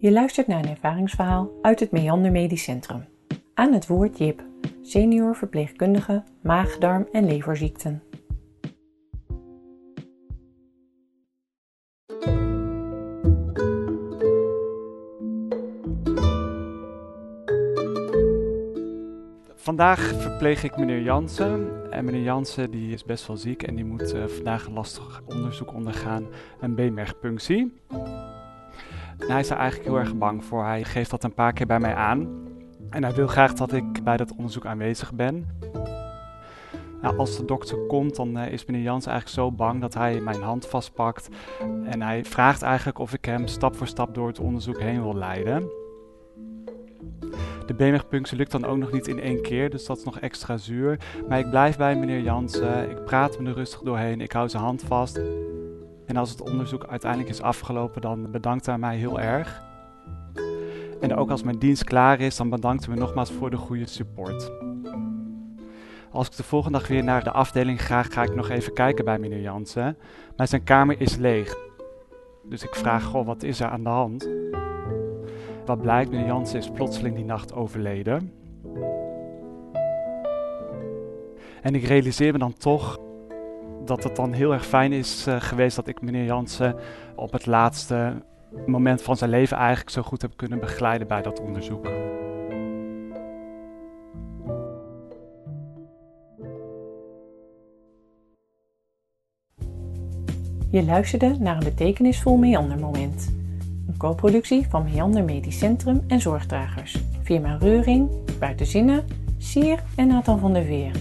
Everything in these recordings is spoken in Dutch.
Je luistert naar een ervaringsverhaal uit het Meander Medisch Centrum. Aan het woord Jip, senior verpleegkundige maag, darm en leverziekten. Vandaag verpleeg ik meneer Jansen. En meneer Jansen die is best wel ziek en die moet uh, vandaag een lastig onderzoek ondergaan, een beenmergpunctie. En hij is er eigenlijk heel erg bang voor. Hij geeft dat een paar keer bij mij aan. En hij wil graag dat ik bij dat onderzoek aanwezig ben. Nou, als de dokter komt, dan uh, is meneer Jansen eigenlijk zo bang dat hij mijn hand vastpakt. En hij vraagt eigenlijk of ik hem stap voor stap door het onderzoek heen wil leiden. De beenmergpunctie lukt dan ook nog niet in één keer, dus dat is nog extra zuur. Maar ik blijf bij meneer Jansen, ik praat me er rustig doorheen, ik hou zijn hand vast. En als het onderzoek uiteindelijk is afgelopen, dan bedankt hij mij heel erg. En ook als mijn dienst klaar is, dan bedankt hij me nogmaals voor de goede support. Als ik de volgende dag weer naar de afdeling ga, ga ik nog even kijken bij meneer Jansen. Maar zijn kamer is leeg. Dus ik vraag, goh, wat is er aan de hand? Wat blijkt, meneer Jansen is plotseling die nacht overleden. En ik realiseer me dan toch dat het dan heel erg fijn is uh, geweest dat ik meneer Jansen op het laatste moment van zijn leven eigenlijk zo goed heb kunnen begeleiden bij dat onderzoek. Je luisterde naar een betekenisvol meandermoment. Een co-productie van Meander Medisch Centrum en Zorgdragers. Firma Reuring, Buitenzinnen, Sier en Nathan van der Veer.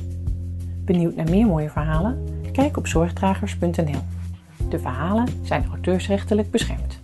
Benieuwd naar meer mooie verhalen? Kijk op zorgdragers.nl. De verhalen zijn auteursrechtelijk beschermd.